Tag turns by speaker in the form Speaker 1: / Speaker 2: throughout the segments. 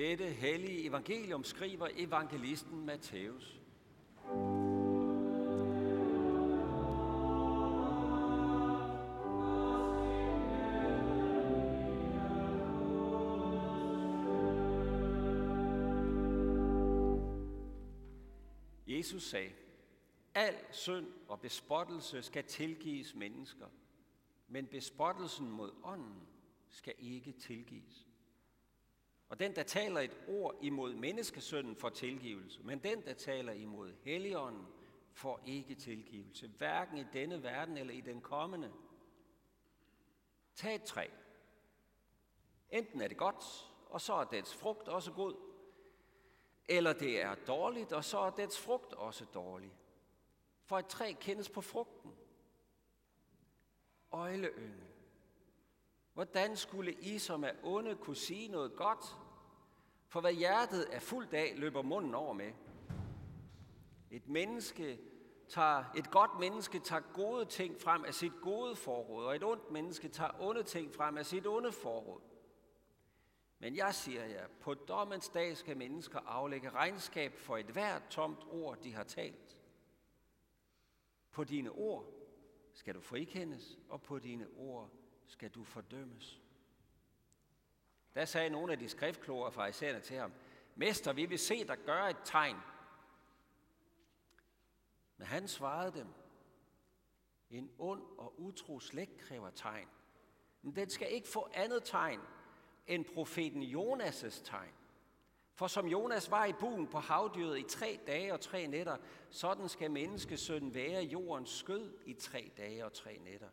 Speaker 1: Dette hellige evangelium skriver evangelisten Matthæus. Jesus sagde, al synd og bespottelse skal tilgives mennesker, men bespottelsen mod ånden skal ikke tilgives. Og den, der taler et ord imod menneskesønnen, får tilgivelse, men den, der taler imod Helligånden, får ikke tilgivelse, hverken i denne verden eller i den kommende. Tag et træ. Enten er det godt, og så er dets frugt også god, eller det er dårligt, og så er dets frugt også dårlig. For et træ kendes på frugten. Øjleønge. Hvordan skulle I, som er onde, kunne sige noget godt? For hvad hjertet er fuldt af, løber munden over med. Et menneske tager, et godt menneske tager gode ting frem af sit gode forråd, og et ondt menneske tager onde ting frem af sit onde forråd. Men jeg siger jer, på dommens dag skal mennesker aflægge regnskab for et hvert tomt ord, de har talt. På dine ord skal du frikendes, og på dine ord skal du fordømmes. Der sagde nogle af de skriftkloge fra isærne til ham, Mester, vi vil se dig gøre et tegn. Men han svarede dem, en ond og utro slægt kræver tegn. Men den skal ikke få andet tegn end profeten Jonas' tegn. For som Jonas var i buen på havdyret i tre dage og tre nætter, sådan skal menneskesønnen være jordens skød i tre dage og tre nætter.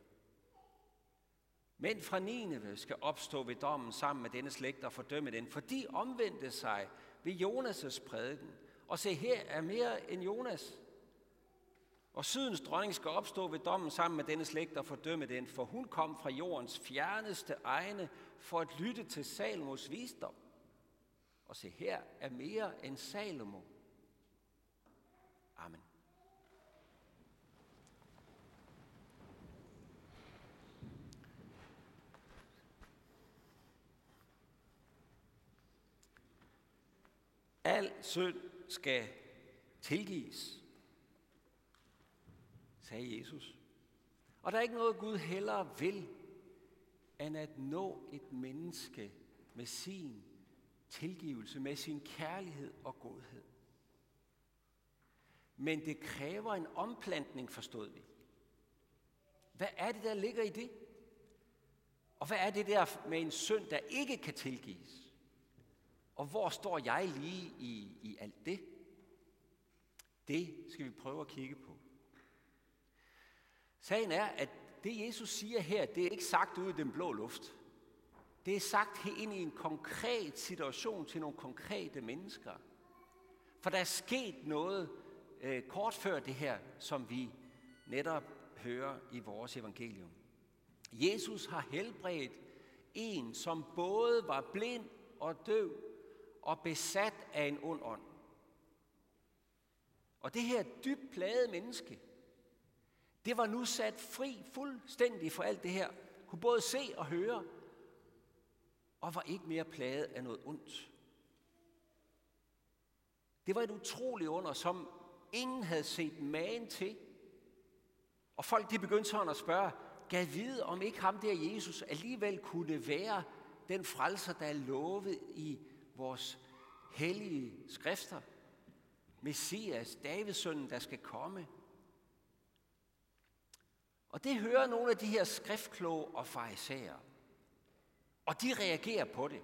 Speaker 1: Men fra Nineve skal opstå ved dommen sammen med denne slægt og fordømme den, for de omvendte sig ved Jonas' prædiken. Og se, her er mere end Jonas. Og sydens dronning skal opstå ved dommen sammen med denne slægt og fordømme den, for hun kom fra jordens fjerneste egne for at lytte til Salomos visdom. Og se, her er mere end Salomo. Amen. Al synd skal tilgives, sagde Jesus. Og der er ikke noget, Gud hellere vil, end at nå et menneske med sin tilgivelse, med sin kærlighed og godhed. Men det kræver en omplantning, forstod vi. Hvad er det, der ligger i det? Og hvad er det der med en synd, der ikke kan tilgives? Og hvor står jeg lige i, i alt det? Det skal vi prøve at kigge på. Sagen er, at det Jesus siger her, det er ikke sagt ud i den blå luft. Det er sagt ind i en konkret situation til nogle konkrete mennesker. For der er sket noget øh, kort før det her, som vi netop hører i vores evangelium. Jesus har helbredt en, som både var blind og døv og besat af en ond ånd. Og det her dybt plagede menneske, det var nu sat fri fuldstændig for alt det her. Kunne både se og høre, og var ikke mere plaget af noget ondt. Det var et utroligt under, som ingen havde set magen til. Og folk de begyndte sådan at spørge, gav vide, om ikke ham der Jesus alligevel kunne være den frelser, der er lovet i vores hellige skrifter. Messias, Davids søn, der skal komme. Og det hører nogle af de her skriftkloge og farisæer. Og de reagerer på det.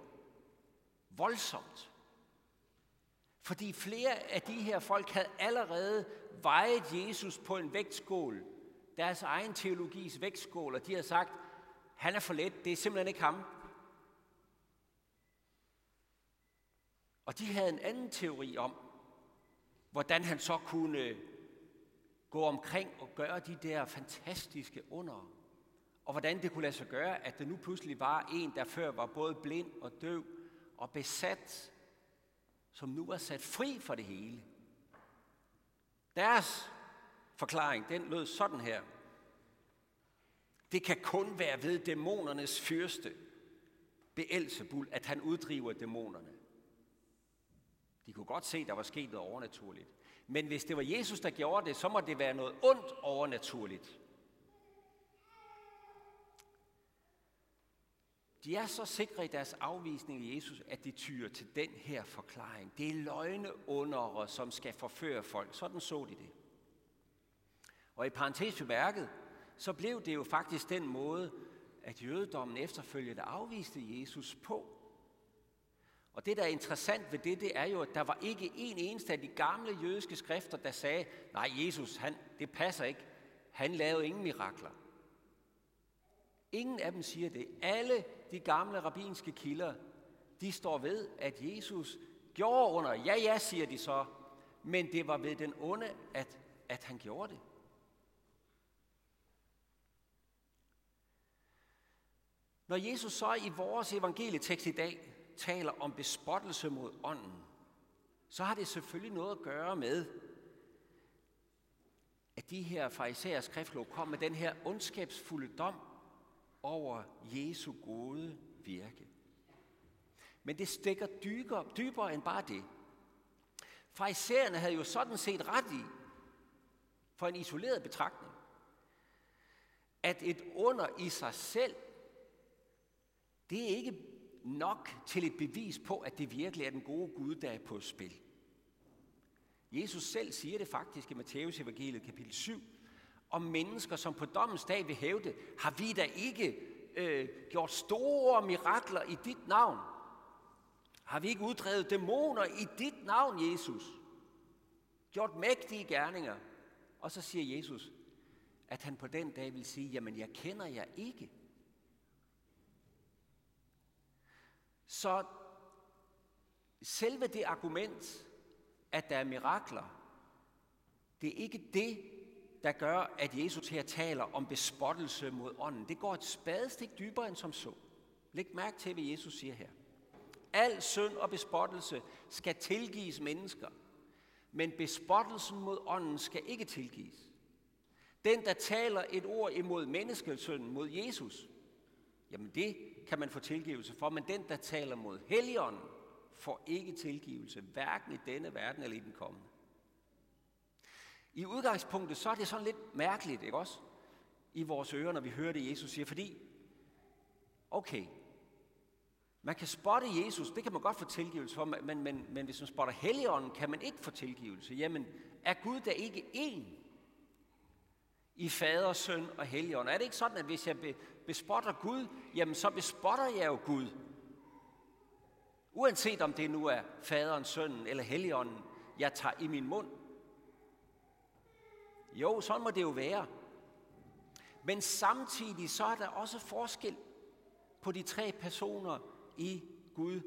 Speaker 1: Voldsomt. Fordi flere af de her folk havde allerede vejet Jesus på en vægtskål. Deres egen teologis vægtskål. Og de har sagt, han er for let, det er simpelthen ikke ham. Og de havde en anden teori om, hvordan han så kunne gå omkring og gøre de der fantastiske under. Og hvordan det kunne lade sig gøre, at der nu pludselig var en, der før var både blind og døv og besat, som nu var sat fri for det hele. Deres forklaring, den lød sådan her. Det kan kun være ved dæmonernes fyrste, Beelzebul, at han uddriver dæmonerne. De kunne godt se, at der var sket noget overnaturligt. Men hvis det var Jesus, der gjorde det, så må det være noget ondt overnaturligt. De er så sikre i deres afvisning af Jesus, at de tyrer til den her forklaring. Det er løgneundere, som skal forføre folk. Sådan så de det. Og i parentes bemærket, så blev det jo faktisk den måde, at jødedommen efterfølgende afviste Jesus på. Og det, der er interessant ved det, det er jo, at der var ikke en eneste af de gamle jødiske skrifter, der sagde, nej, Jesus, han, det passer ikke. Han lavede ingen mirakler. Ingen af dem siger det. Alle de gamle rabbinske kilder, de står ved, at Jesus gjorde under. Ja, ja, siger de så. Men det var ved den onde, at, at han gjorde det. Når Jesus så i vores evangelietekst i dag taler om bespottelse mod ånden, så har det selvfølgelig noget at gøre med, at de her farisæer skriftlov kom med den her ondskabsfulde dom over Jesu gode virke. Men det stikker dybere, dybere end bare det. Farisæerne havde jo sådan set ret i, for en isoleret betragtning, at et under i sig selv, det er ikke nok til et bevis på, at det virkelig er den gode Gud, der er på spil. Jesus selv siger det faktisk i Matteus evangeliet kapitel 7, om mennesker, som på dommens dag vil hævde, har vi da ikke øh, gjort store mirakler i dit navn? Har vi ikke uddrevet dæmoner i dit navn, Jesus? Gjort mægtige gerninger? Og så siger Jesus, at han på den dag vil sige, jamen jeg kender jer ikke. Så selve det argument, at der er mirakler, det er ikke det, der gør, at Jesus her taler om bespottelse mod ånden. Det går et spadestik dybere end som så. Læg mærke til, hvad Jesus siger her. Al synd og bespottelse skal tilgives mennesker, men bespottelsen mod ånden skal ikke tilgives. Den, der taler et ord imod menneskesønnen, mod Jesus, jamen det kan man få tilgivelse for, men den, der taler mod Helligånden, får ikke tilgivelse, hverken i denne verden eller i den kommende. I udgangspunktet, så er det sådan lidt mærkeligt, ikke også? I vores ører, når vi hører det, Jesus siger, fordi, okay, man kan spotte Jesus, det kan man godt få tilgivelse for, men, men, men hvis man spotter Helligånden, kan man ikke få tilgivelse. Jamen, er Gud da ikke én i fader, søn og helligånd? Er det ikke sådan, at hvis jeg bespotter Gud, jamen så bespotter jeg jo Gud? Uanset om det nu er faderen, sønnen eller helligånden, jeg tager i min mund. Jo, sådan må det jo være. Men samtidig så er der også forskel på de tre personer i Gud,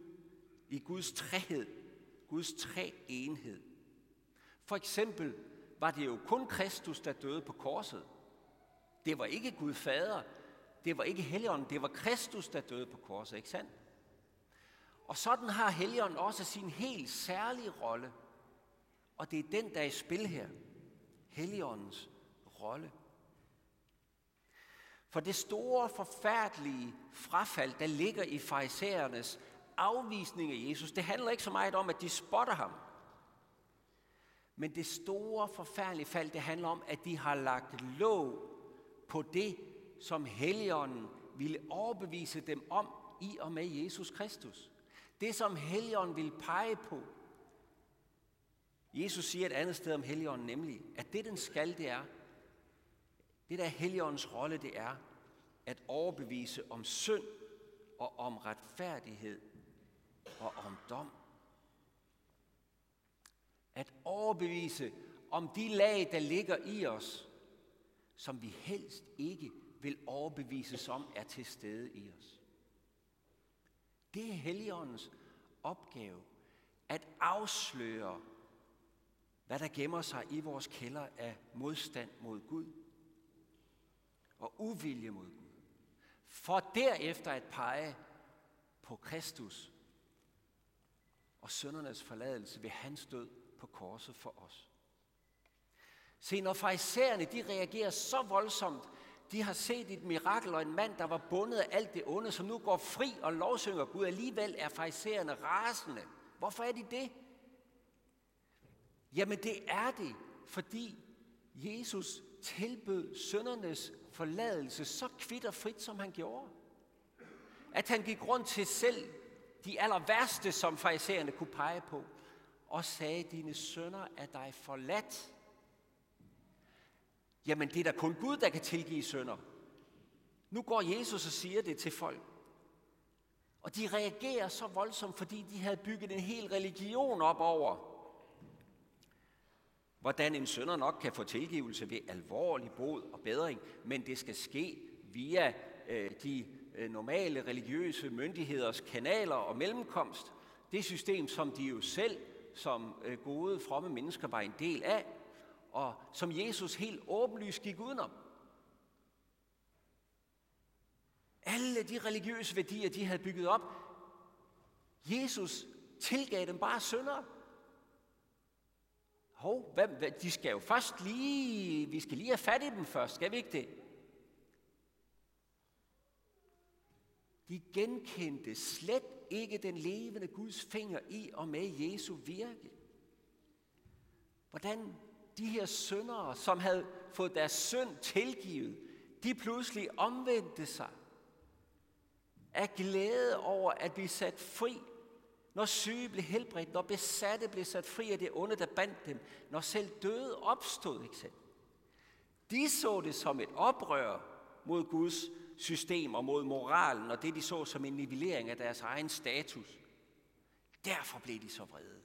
Speaker 1: i Guds træhed, Guds tre enhed. For eksempel var det jo kun Kristus, der døde på korset. Det var ikke Gud Fader, det var ikke Helligånden, det var Kristus, der døde på korset, ikke sandt? Og sådan har Helligånden også sin helt særlige rolle. Og det er den, der er i spil her. Helligåndens rolle. For det store, forfærdelige frafald, der ligger i farisæernes afvisning af Jesus, det handler ikke så meget om, at de spotter ham. Men det store, forfærdelige fald, det handler om, at de har lagt låg på det, som Helligånden ville overbevise dem om i og med Jesus Kristus. Det, som Helligånden vil pege på. Jesus siger et andet sted om Helligånden, nemlig, at det, den skal, det er, det der Helligåndens rolle, det er at overbevise om synd og om retfærdighed og om dom. At overbevise om de lag, der ligger i os, som vi helst ikke vil overbevises om er til stede i os. Det er Helligåndens opgave at afsløre, hvad der gemmer sig i vores kælder af modstand mod Gud og uvilje mod Gud. For derefter at pege på Kristus og søndernes forladelse ved hans død på korset for os. Se, når farisæerne de reagerer så voldsomt, de har set et mirakel og en mand, der var bundet af alt det onde, som nu går fri og lovsynger Gud. Alligevel er farisæerne rasende. Hvorfor er de det? Jamen det er det, fordi Jesus tilbød søndernes forladelse så kvidt og frit, som han gjorde. At han gik rundt til selv de aller værste, som farisæerne kunne pege på, og sagde, dine sønner er dig forladt. Jamen, det er da kun Gud, der kan tilgive sønder. Nu går Jesus og siger det til folk. Og de reagerer så voldsomt, fordi de havde bygget en hel religion op over, hvordan en sønder nok kan få tilgivelse ved alvorlig bod og bedring, men det skal ske via øh, de øh, normale religiøse myndigheders kanaler og mellemkomst. Det system, som de jo selv som øh, gode, fromme mennesker var en del af, og som Jesus helt åbenlyst gik udenom. Alle de religiøse værdier, de havde bygget op, Jesus tilgav dem bare sønder. Hov, hvad, hvad, de skal jo først lige, vi skal lige have fat i dem først, skal vi ikke det? De genkendte slet ikke den levende Guds finger i og med Jesu virke. Hvordan de her syndere, som havde fået deres synd tilgivet, de pludselig omvendte sig af glæde over at blive sat fri, når syge blev helbredt, når besatte blev sat fri af det onde, der bandt dem, når selv døde opstod, ikke selv? De så det som et oprør mod Guds system og mod moralen, og det de så som en nivellering af deres egen status. Derfor blev de så vrede.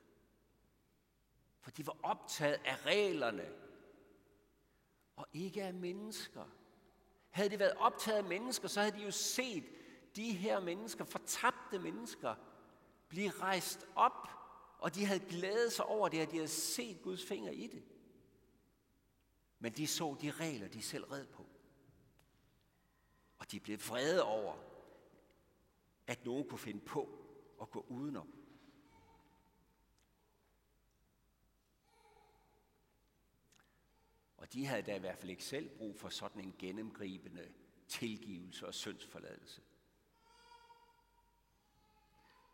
Speaker 1: For de var optaget af reglerne, og ikke af mennesker. Havde de været optaget af mennesker, så havde de jo set de her mennesker, fortabte mennesker, blive rejst op, og de havde glædet sig over det, at de havde set Guds finger i det. Men de så de regler, de selv red på. Og de blev vrede over, at nogen kunne finde på at gå udenom. Og de havde da i hvert fald ikke selv brug for sådan en gennemgribende tilgivelse og syndsforladelse.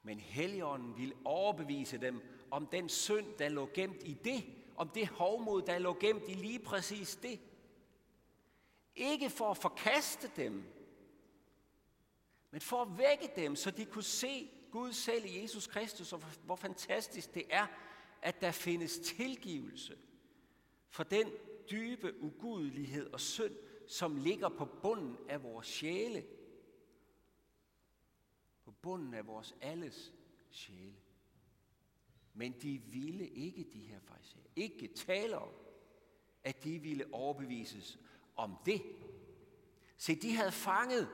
Speaker 1: Men Helligånden ville overbevise dem om den synd, der lå gemt i det, om det hovmod, der lå gemt i lige præcis det. Ikke for at forkaste dem, men for at vække dem, så de kunne se Gud selv i Jesus Kristus, og hvor fantastisk det er, at der findes tilgivelse for den dybe ugudelighed og synd, som ligger på bunden af vores sjæle. På bunden af vores alles sjæle. Men de ville ikke, de her fejser, ikke tale om, at de ville overbevises om det. Se, de havde fanget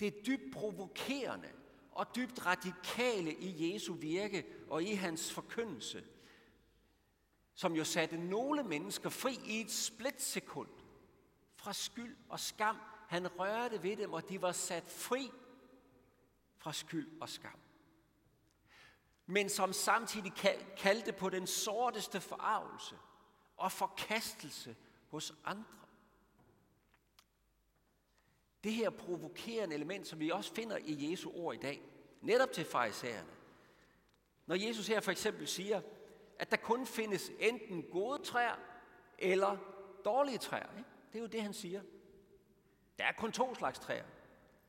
Speaker 1: det dybt provokerende og dybt radikale i Jesu virke og i hans forkyndelse, som jo satte nogle mennesker fri i et splitsekund fra skyld og skam. Han rørte ved dem, og de var sat fri fra skyld og skam. Men som samtidig kaldte på den sorteste forarvelse og forkastelse hos andre. Det her provokerende element, som vi også finder i Jesu ord i dag, netop til farisæerne. Når Jesus her for eksempel siger, at der kun findes enten gode træer eller dårlige træer. Ikke? Det er jo det, han siger. Der er kun to slags træer.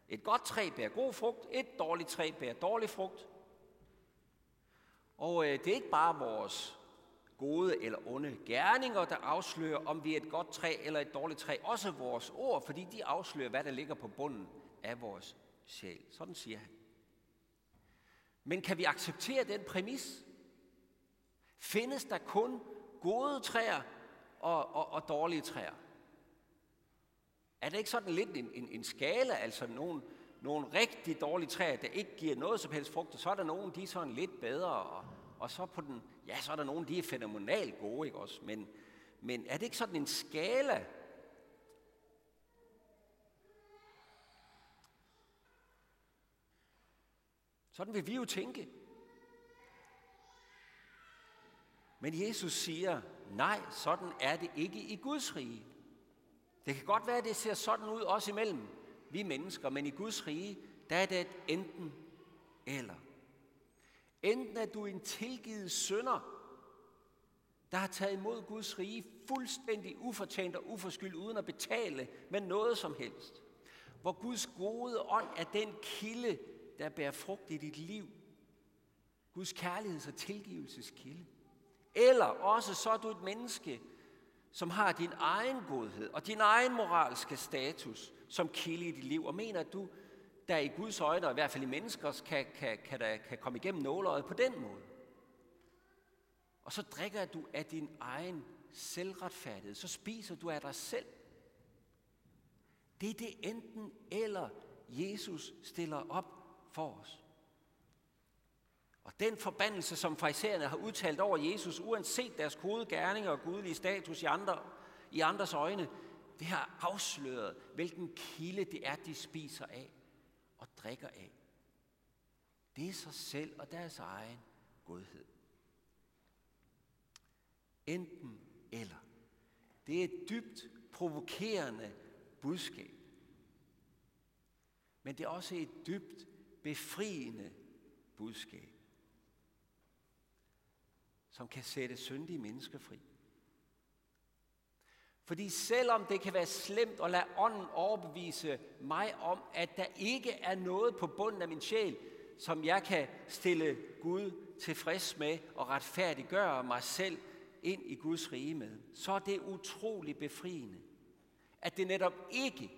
Speaker 1: Et godt træ bærer god frugt, et dårligt træ bærer dårlig frugt. Og øh, det er ikke bare vores gode eller onde gerninger, der afslører, om vi er et godt træ eller et dårligt træ. Også vores ord, fordi de afslører, hvad der ligger på bunden af vores sjæl. Sådan siger han. Men kan vi acceptere den præmis? Findes der kun gode træer og, og, og dårlige træer? Er det ikke sådan lidt en, en, en skala, altså nogle, nogle rigtig dårlige træer, der ikke giver noget som helst frugt, og så er der nogle, de er sådan lidt bedre, og, og så på den, ja, så er der nogle, de er fænomenalt gode, ikke også? Men, men er det ikke sådan en skala? Sådan vil vi jo tænke. Men Jesus siger, nej, sådan er det ikke i Guds rige. Det kan godt være, at det ser sådan ud også imellem vi mennesker, men i Guds rige, der er det et enten eller. Enten er du en tilgivet sønder, der har taget imod Guds rige fuldstændig ufortjent og uforskyldt, uden at betale med noget som helst. Hvor Guds gode ånd er den kilde, der bærer frugt i dit liv. Guds kærligheds- og tilgivelseskilde. Eller også så er du et menneske, som har din egen godhed og din egen moralske status som kilde i dit liv, og mener, at du der i Guds øjne, og i hvert fald i menneskers, kan, kan, kan, der, kan komme igennem nåløjet på den måde. Og så drikker du af din egen selvretfærdighed. Så spiser du af dig selv. Det er det enten eller, Jesus stiller op for os. Og den forbandelse, som farisæerne har udtalt over Jesus, uanset deres gode gerninger og gudelige status i, andre, i andres øjne, det har afsløret, hvilken kilde det er, de spiser af og drikker af. Det er sig selv og deres egen godhed. Enten eller. Det er et dybt provokerende budskab. Men det er også et dybt befriende budskab, som kan sætte syndige mennesker fri. Fordi selvom det kan være slemt at lade ånden overbevise mig om, at der ikke er noget på bunden af min sjæl, som jeg kan stille Gud tilfreds med og retfærdiggøre mig selv ind i Guds rige med, så er det utrolig befriende, at det netop ikke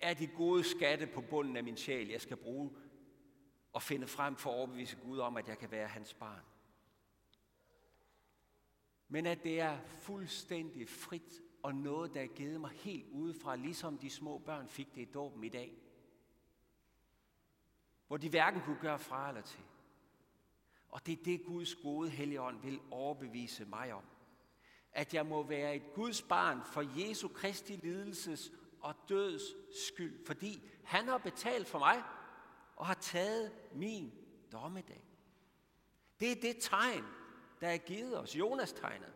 Speaker 1: er de gode skatte på bunden af min sjæl, jeg skal bruge og finde frem for at overbevise Gud om, at jeg kan være hans barn. Men at det er fuldstændig frit og noget, der er givet mig helt udefra, ligesom de små børn fik det i dåben i dag. Hvor de hverken kunne gøre fra eller til. Og det er det, Guds gode helligånd vil overbevise mig om. At jeg må være et Guds barn for Jesu Kristi lidelses og døds skyld. Fordi han har betalt for mig og har taget min dommedag. Det er det tegn, der er givet os, Jonas tegnet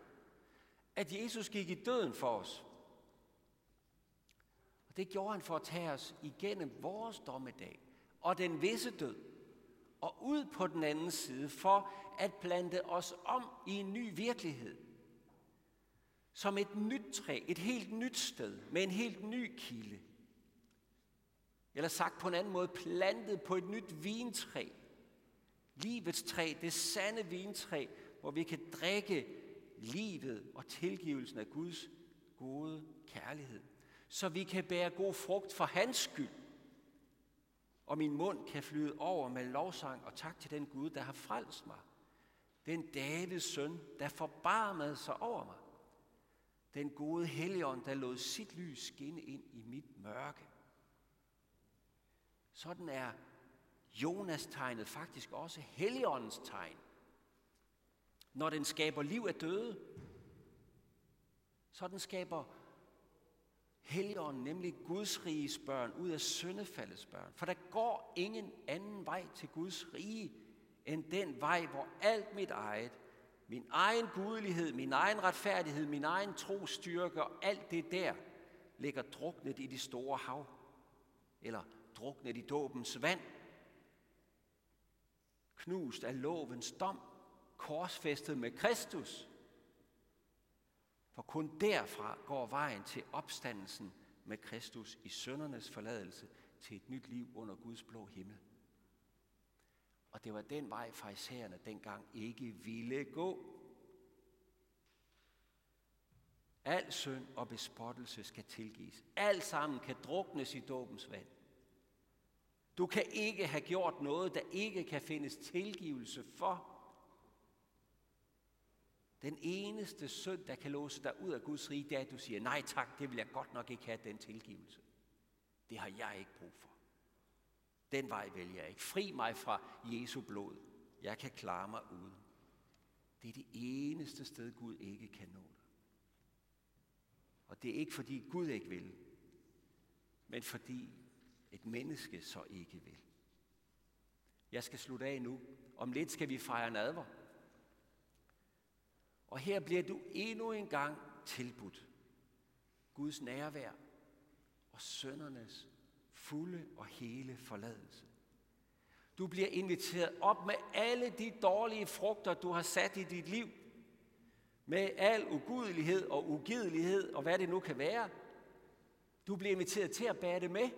Speaker 1: at Jesus gik i døden for os. Og det gjorde han for at tage os igennem vores dommedag og den visse død og ud på den anden side for at plante os om i en ny virkelighed. Som et nyt træ, et helt nyt sted med en helt ny kilde. Eller sagt på en anden måde, plantet på et nyt vintræ. Livets træ, det sande vintræ, hvor vi kan drikke livet og tilgivelsen af Guds gode kærlighed. Så vi kan bære god frugt for hans skyld. Og min mund kan flyde over med lovsang og tak til den Gud, der har frelst mig. Den Davids søn, der forbarmede sig over mig. Den gode Helligånd, der lod sit lys skinne ind i mit mørke. Sådan er Jonas-tegnet faktisk også Helligåndens tegn når den skaber liv af døde, så den skaber Helligånden, nemlig Guds riges børn, ud af syndefaldets børn. For der går ingen anden vej til Guds rige, end den vej, hvor alt mit eget, min egen gudelighed, min egen retfærdighed, min egen trostyrke og alt det der, ligger druknet i det store hav. Eller druknet i dåbens vand. Knust af lovens dom korsfæstet med Kristus. For kun derfra går vejen til opstandelsen med Kristus i søndernes forladelse til et nyt liv under Guds blå himmel. Og det var den vej, farisæerne dengang ikke ville gå. Al synd og bespottelse skal tilgives. Alt sammen kan druknes i dåbens vand. Du kan ikke have gjort noget, der ikke kan findes tilgivelse for. Den eneste synd, der kan låse dig ud af Guds rige, det er, at du siger, nej tak, det vil jeg godt nok ikke have, den tilgivelse. Det har jeg ikke brug for. Den vej vælger jeg ikke. Fri mig fra Jesu blod. Jeg kan klare mig uden. Det er det eneste sted, Gud ikke kan nå dig. Og det er ikke fordi Gud ikke vil, men fordi et menneske så ikke vil. Jeg skal slutte af nu. Om lidt skal vi fejre nadver. Og her bliver du endnu en gang tilbudt Guds nærvær og søndernes fulde og hele forladelse. Du bliver inviteret op med alle de dårlige frugter, du har sat i dit liv, med al ugudelighed og ugidelighed og hvad det nu kan være. Du bliver inviteret til at bære det med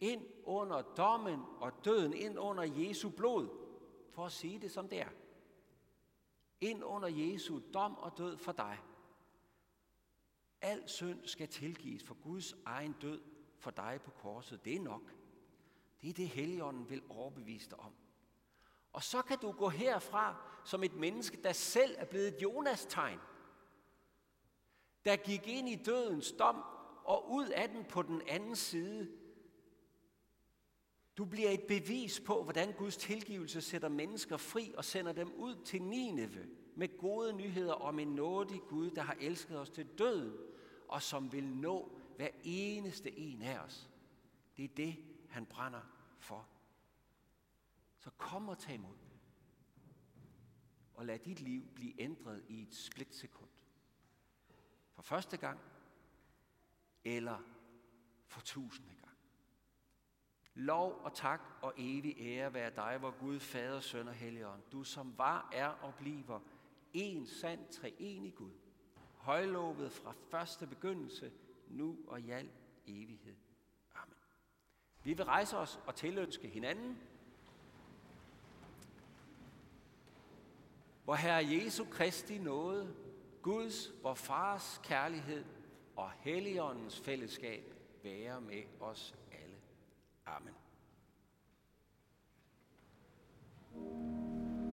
Speaker 1: ind under dommen og døden, ind under Jesu blod, for at sige det som det er. Ind under Jesu dom og død for dig. Al synd skal tilgives for Guds egen død for dig på korset. Det er nok. Det er det, Helligånden vil overbevise dig om. Og så kan du gå herfra som et menneske, der selv er blevet et Jonas-tegn. Der gik ind i dødens dom og ud af den på den anden side. Du bliver et bevis på, hvordan Guds tilgivelse sætter mennesker fri og sender dem ud til Nineve med gode nyheder om en nådig Gud, der har elsket os til døden og som vil nå hver eneste en af os. Det er det, han brænder for. Så kom og tag imod. Og lad dit liv blive ændret i et splitsekund. For første gang, eller for tusinde gang. Lov og tak og evig ære være dig, hvor Gud, Fader, Søn og Helligånd, du som var, er og bliver en sand treenig Gud, højlovet fra første begyndelse, nu og i al evighed. Amen. Vi vil rejse os og tilønske hinanden, hvor Herre Jesu Kristi nåde, Guds, vor Fars kærlighed og Helligåndens fællesskab være med os. Amen.